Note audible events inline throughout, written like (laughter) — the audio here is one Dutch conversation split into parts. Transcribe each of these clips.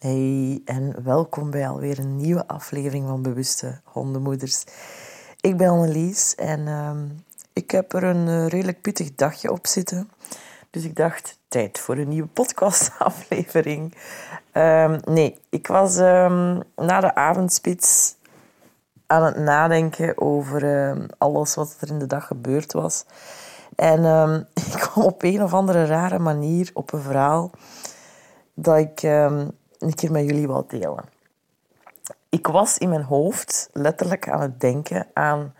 Hey en welkom bij alweer een nieuwe aflevering van Bewuste Hondenmoeders. Ik ben Annelies en ehm, ik heb er een eh, redelijk pittig dagje op zitten. Dus ik dacht, tijd voor een nieuwe podcastaflevering. Um, nee, ik was um, na de avondspits aan het nadenken over alles wat er in de dag gebeurd was. En (laughs) ik kwam op een of andere rare manier op een verhaal dat ik een keer met jullie wil delen. Ik was in mijn hoofd letterlijk aan het denken aan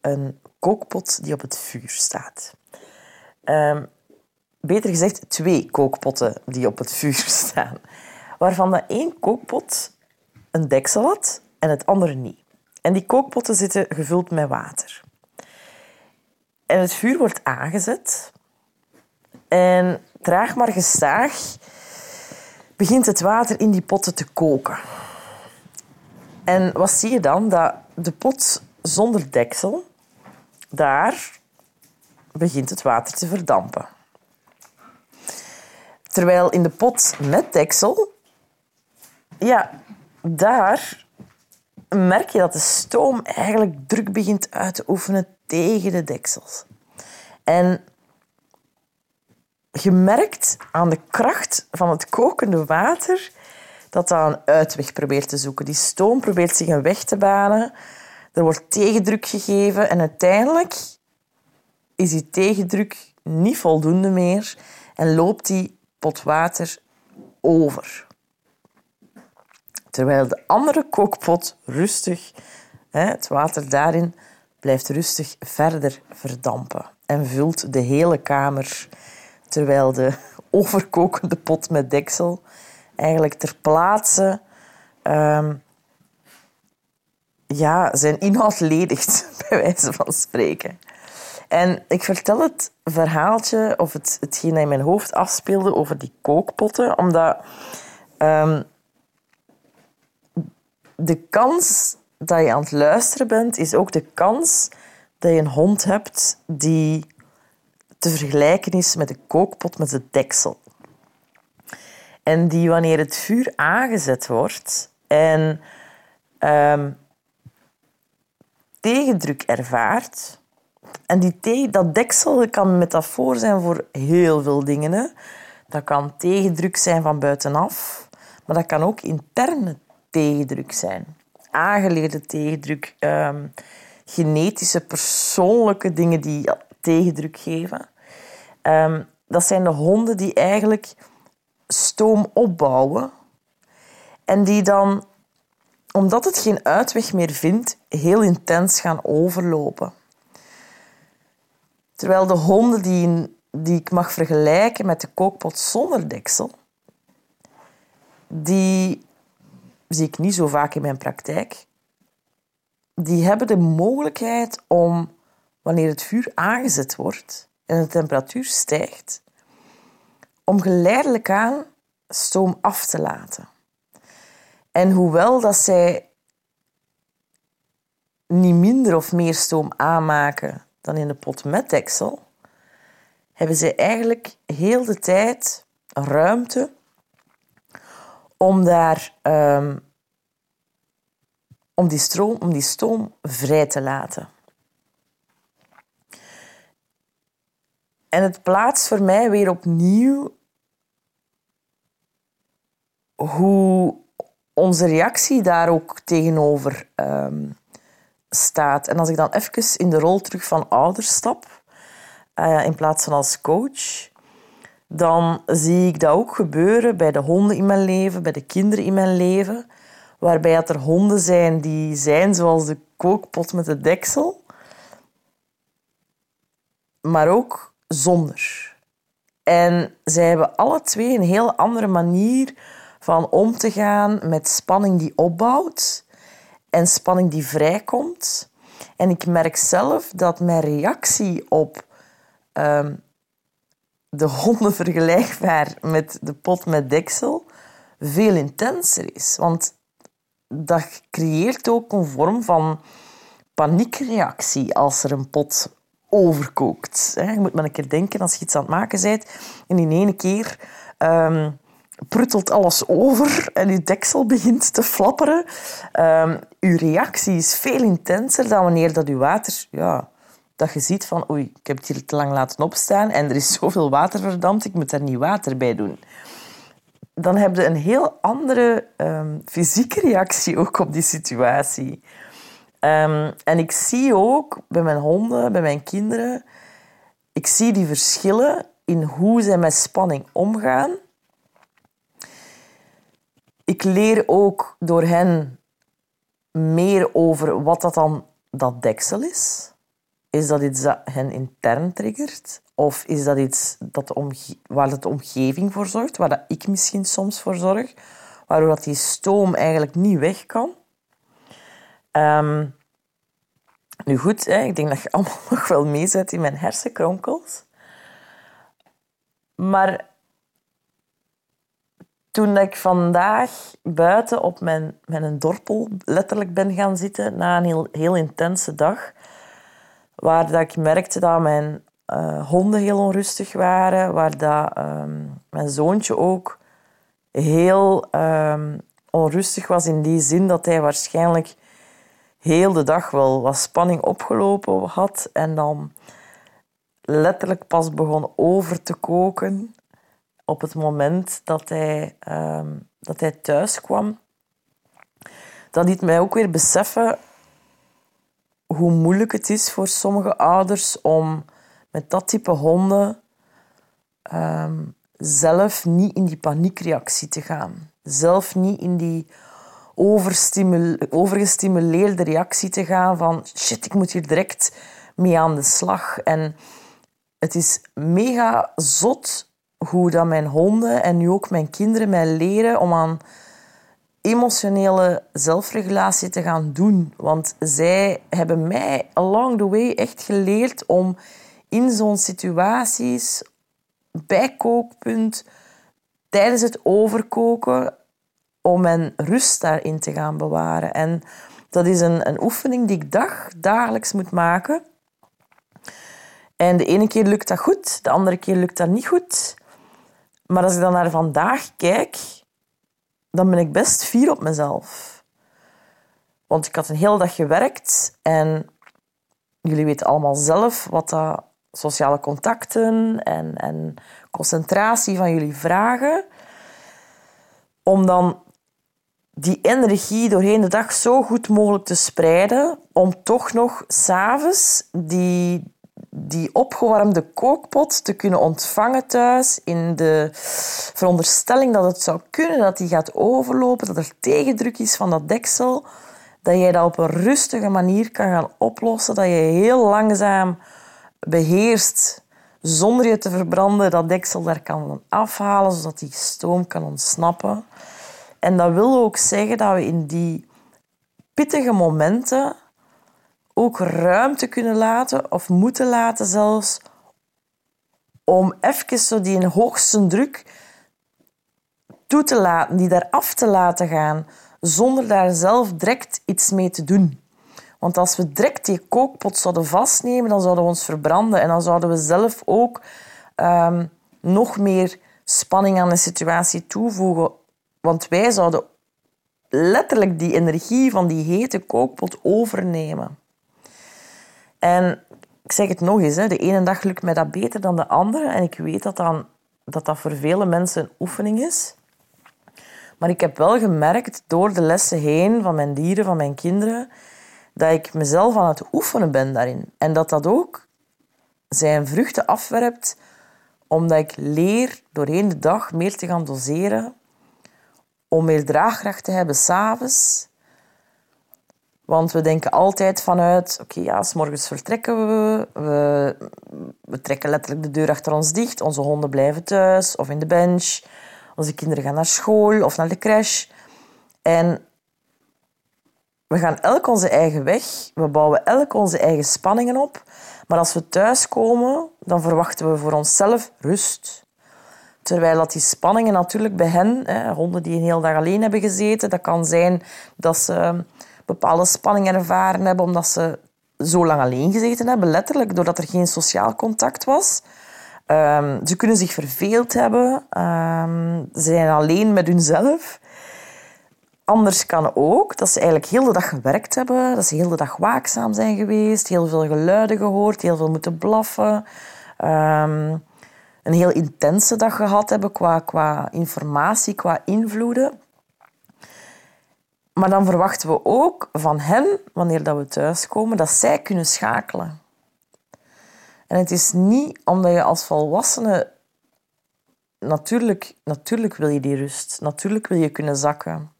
een kookpot die op het vuur staat. Um, beter gezegd, twee kookpotten die op het vuur (laughs) staan. Waarvan de één kookpot een deksel had en het andere niet. En die kookpotten zitten gevuld met water. En het vuur wordt aangezet. En traag maar gestaag begint het water in die potten te koken. En wat zie je dan? Dat de pot zonder deksel, daar begint het water te verdampen. Terwijl in de pot met deksel, ja, daar merk je dat de stoom eigenlijk druk begint uit te oefenen tegen de deksels. En gemerkt aan de kracht van het kokende water dat dat een uitweg probeert te zoeken. Die stoom probeert zich een weg te banen. Er wordt tegendruk gegeven en uiteindelijk is die tegendruk niet voldoende meer en loopt die pot water over. Terwijl de andere kookpot rustig, het water daarin, blijft rustig verder verdampen en vult de hele kamer terwijl de (laughs) overkokende pot met deksel eigenlijk ter plaatse um, ja, zijn inhoud ledigt, (laughs) bij wijze van spreken. En ik vertel het verhaaltje, of het, hetgeen dat in mijn hoofd afspeelde over die kookpotten, omdat um, de kans dat je aan het luisteren bent, is ook de kans dat je een hond hebt die te vergelijken is met de kookpot met de deksel. En die wanneer het vuur aangezet wordt en um, tegendruk ervaart, en die dat deksel kan metafoor zijn voor heel veel dingen. Hè. Dat kan tegendruk zijn van buitenaf, maar dat kan ook interne tegendruk zijn. Aangeleerde tegendruk, um, genetische, persoonlijke dingen die tegendruk geven. Um, dat zijn de honden die eigenlijk stoom opbouwen en die dan, omdat het geen uitweg meer vindt, heel intens gaan overlopen. Terwijl de honden die, die ik mag vergelijken met de kookpot zonder deksel, die zie ik niet zo vaak in mijn praktijk. Die hebben de mogelijkheid om, wanneer het vuur aangezet wordt, en de temperatuur stijgt, om geleidelijk aan stoom af te laten. En hoewel dat zij niet minder of meer stoom aanmaken dan in de pot met deksel, hebben zij eigenlijk heel de tijd ruimte om daar um, om die, stroom, om die stoom vrij te laten. En het plaatst voor mij weer opnieuw hoe onze reactie daar ook tegenover um, staat. En als ik dan even in de rol terug van ouder stap, uh, in plaats van als coach, dan zie ik dat ook gebeuren bij de honden in mijn leven, bij de kinderen in mijn leven, waarbij er honden zijn die zijn zoals de kookpot met de deksel, maar ook zonder. En zij hebben alle twee een heel andere manier van om te gaan met spanning die opbouwt en spanning die vrijkomt. En ik merk zelf dat mijn reactie op um, de honden vergelijkbaar met de pot met deksel veel intenser is. Want dat creëert ook een vorm van paniekreactie als er een pot overkookt. Je moet maar een keer denken als je iets aan het maken bent en in één keer um, pruttelt alles over en je deksel begint te flapperen. Um, uw reactie is veel intenser dan wanneer dat uw water... Ja, dat je ziet van, oei, ik heb het hier te lang laten opstaan en er is (laughs) zoveel water verdampt, ik moet daar niet water bij doen. Dan heb je een heel andere um, fysieke reactie ook op die situatie. Um, en ik zie ook bij mijn honden, bij mijn kinderen, ik zie die verschillen in hoe zij met spanning omgaan. Ik leer ook door hen meer over wat dat dan dat deksel is. Is dat iets dat hen intern triggert? Of is dat iets dat waar de omgeving voor zorgt, waar dat ik misschien soms voor zorg, waardoor dat die stoom eigenlijk niet weg kan? Um, nu goed, hè, ik denk dat je (laughs) allemaal nog wel meezet in mijn hersenkronkels. Maar toen ik vandaag buiten op mijn, mijn dorpel letterlijk ben gaan zitten na een heel, heel intense dag, waar dat ik merkte dat mijn uh, honden heel onrustig waren, waar dat, um, mijn zoontje ook heel um, onrustig was in die zin dat hij waarschijnlijk heel de dag wel wat spanning opgelopen had en dan letterlijk pas begon over te koken op het moment dat hij, um, dat hij thuis kwam. Dat liet mij ook weer beseffen hoe moeilijk het is voor sommige ouders om met dat type honden um, zelf niet in die paniekreactie te gaan. Zelf niet in die overgestimuleerde reactie te gaan van shit, ik moet hier direct mee aan de slag. En het is mega zot hoe dat mijn honden en nu ook mijn kinderen mij leren om aan emotionele zelfregulatie te gaan doen. Want zij hebben mij along the way echt geleerd om in zo'n situaties, bij kookpunt, tijdens het overkoken, om mijn rust daarin te gaan bewaren. En dat is een, een oefening die ik dag, dagelijks moet maken. En de ene keer lukt dat goed, de andere keer lukt dat niet goed. Maar als ik dan naar vandaag kijk, dan ben ik best fier op mezelf. Want ik had een hele dag gewerkt en jullie weten allemaal zelf wat dat sociale contacten en, en concentratie van jullie vragen. Om dan die energie doorheen de dag zo goed mogelijk te spreiden, om toch nog s'avonds die, die opgewarmde kookpot te kunnen ontvangen thuis in de veronderstelling dat het zou kunnen dat die gaat overlopen, dat er tegendruk is van dat deksel, dat jij dat op een rustige manier kan gaan oplossen, dat je heel langzaam beheerst zonder je te verbranden dat deksel daar kan afhalen, zodat die stoom kan ontsnappen. En dat wil ook zeggen dat we in die pittige momenten ook ruimte kunnen laten, of moeten laten zelfs, om even zo die hoogste druk toe te laten, die daar af te laten gaan, zonder daar zelf direct iets mee te doen. Want als we direct die kookpot zouden vastnemen, dan zouden we ons verbranden en dan zouden we zelf ook um, nog meer spanning aan de situatie toevoegen want wij zouden letterlijk die energie van die hete kookpot overnemen. En ik zeg het nog eens, de ene dag lukt mij dat beter dan de andere. En ik weet dat, dan, dat dat voor vele mensen een oefening is. Maar ik heb wel gemerkt door de lessen heen van mijn dieren, van mijn kinderen, dat ik mezelf aan het oefenen ben daarin. En dat dat ook zijn vruchten afwerpt, omdat ik leer doorheen de dag meer te gaan doseren om meer draagkracht te hebben s'avonds. Want we denken altijd vanuit, oké, ja, s morgens vertrekken we, we, we trekken letterlijk de deur achter ons dicht, onze honden blijven thuis of in de bench, onze kinderen gaan naar school of naar de crash. En we gaan elk onze eigen weg, we bouwen elk onze eigen spanningen op, maar als we thuiskomen, dan verwachten we voor onszelf rust. Terwijl dat die spanningen natuurlijk bij hen, hè, honden die een hele dag alleen hebben gezeten, dat kan zijn dat ze bepaalde spanningen ervaren hebben omdat ze zo lang alleen gezeten hebben, letterlijk, doordat er geen sociaal contact was. Ehm, ze kunnen zich verveeld hebben. Um, ze zijn alleen met hunzelf. Anders kan ook dat ze eigenlijk heel de dag gewerkt hebben, dat ze heel de dag waakzaam zijn geweest, heel veel geluiden gehoord, heel veel moeten blaffen. Ehm, een heel intense dag gehad hebben qua, qua informatie, qua invloeden. Maar dan verwachten we ook van hen, wanneer dat we thuiskomen, dat zij kunnen schakelen. En het is niet omdat je als volwassene... Natuurlijk, natuurlijk wil je die rust. Natuurlijk wil je kunnen zakken.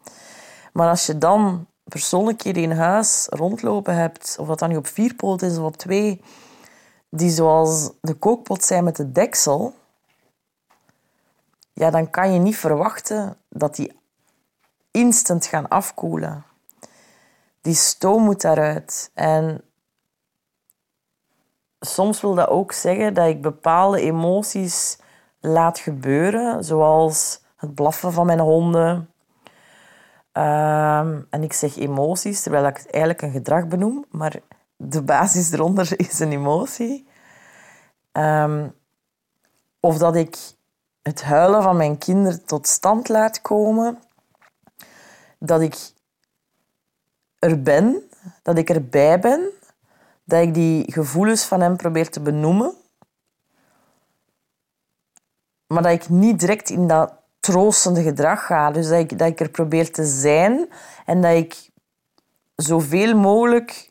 Maar als je dan persoonlijkheden in huis rondlopen hebt, of dat dan nu op vier poten is of op twee, die zoals de kookpot zijn met de deksel, ja, dan kan je niet verwachten dat die instant gaan afkoelen. Die stoom moet daaruit. En soms wil dat ook zeggen dat ik bepaalde emoties laat gebeuren, zoals het blaffen van mijn honden, Ehm, en ik zeg emoties, terwijl ik het eigenlijk een gedrag benoem, maar de basis eronder (laughs) is een emotie. Ehm, of dat ik het huilen van mijn kinderen tot stand laat komen. Dat ik er ben, dat ik erbij ben, dat ik die gevoelens van hem probeer te benoemen. Maar dat ik niet direct in dat troostende gedrag ga. Dus dat ik, dat ik er probeer te zijn en dat ik zoveel mogelijk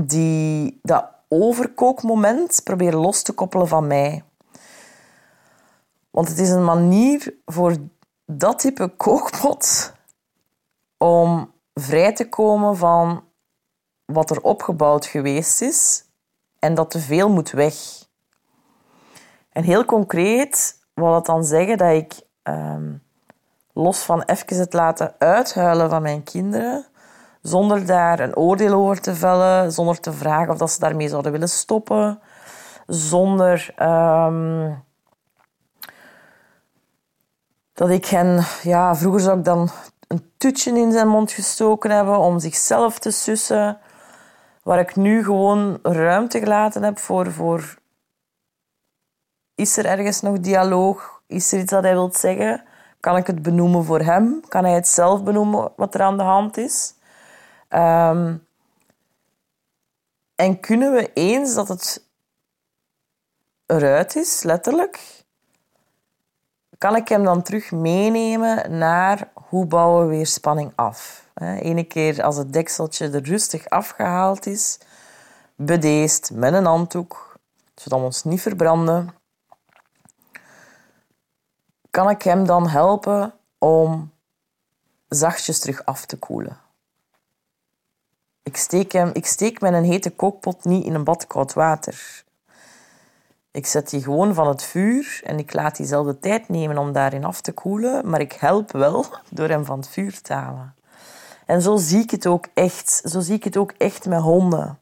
die, dat overkookmoment probeer los te koppelen van mij. Want het is een manier voor dat type kookpot om vrij te komen van wat er opgebouwd geweest is en dat te veel moet weg. En heel concreet wil dat dan zeggen dat ik Ehm, los van even het laten uithuilen van mijn kinderen, zonder daar een oordeel over te vellen, zonder te vragen of dat ze daarmee zouden willen stoppen, zonder ehm, dat ik hen, ja, vroeger zou ik dan een tutje in zijn mond gestoken hebben om zichzelf te sussen, waar ik nu gewoon ruimte gelaten heb voor, voor is er ergens nog dialoog? Is er iets dat hij wil zeggen? Kan ik het benoemen voor hem? Kan hij het zelf benoemen wat er aan de hand is? Ehm, en kunnen we eens dat het eruit is, letterlijk, kan ik hem dan terug meenemen naar hoe bouwen we weer spanning af? Ene keer als het dekseltje er rustig afgehaald is, bedeesd met een handdoek, zodat we ons niet verbranden kan ik hem dan helpen om zachtjes terug af te koelen. Ik steek, hem, ik steek mijn hete kookpot niet in een bad koud water. Ik zet die gewoon van het vuur en ik laat diezelfde tijd nemen om daarin af te koelen, maar ik help wel (laughs) door hem van het vuur te halen. En zo zie ik het ook echt. Zo zie ik het ook echt met honden.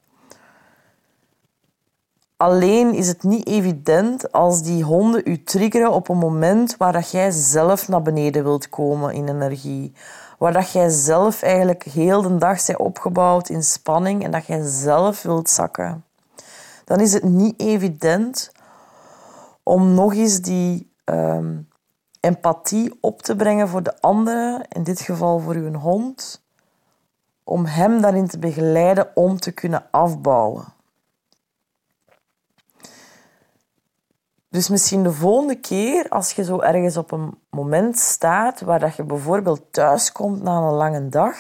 Alleen is het niet evident als die honden u triggeren op een moment waar jij zelf naar beneden wilt komen in energie. Waar dat jij zelf eigenlijk heel de dag bent opgebouwd in spanning en dat jij zelf wilt zakken. Dan is het niet evident om nog eens die ehm, empathie op te brengen voor de andere, in dit geval voor uw hond, om hem daarin te begeleiden om te kunnen afbouwen. Dus misschien de volgende keer, als je zo ergens op een moment staat waar dat je bijvoorbeeld thuis komt na een lange dag,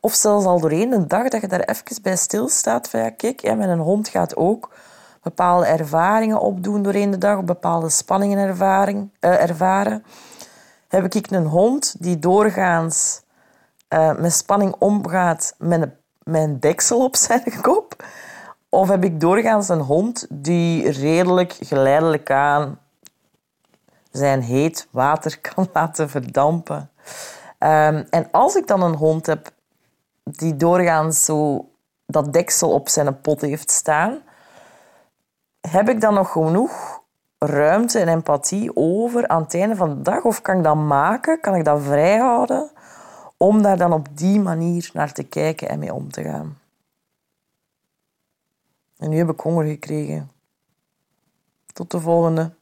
of zelfs al doorheen een dag, dat je daar even bij stilstaat van ja, kijk, mijn hond gaat ook bepaalde ervaringen opdoen doorheen de dag, bepaalde spanningen ervaring, uh, ervaren. Heb ik een hond die doorgaans uh, met spanning omgaat met een, een deksel op (laughs) zijn kop, of heb ik doorgaans een hond die redelijk geleidelijk aan zijn heet water (laughs) kan laten verdampen? Um, en als ik dan een hond heb die doorgaans zo dat deksel op zijn pot heeft staan, heb ik dan nog genoeg ruimte en empathie over aan het einde van de dag? Of kan ik dat maken? Kan ik dat vrijhouden? Om daar dan op die manier naar te kijken en mee om te gaan. En nu heb ik honger gekregen. Tot de volgende.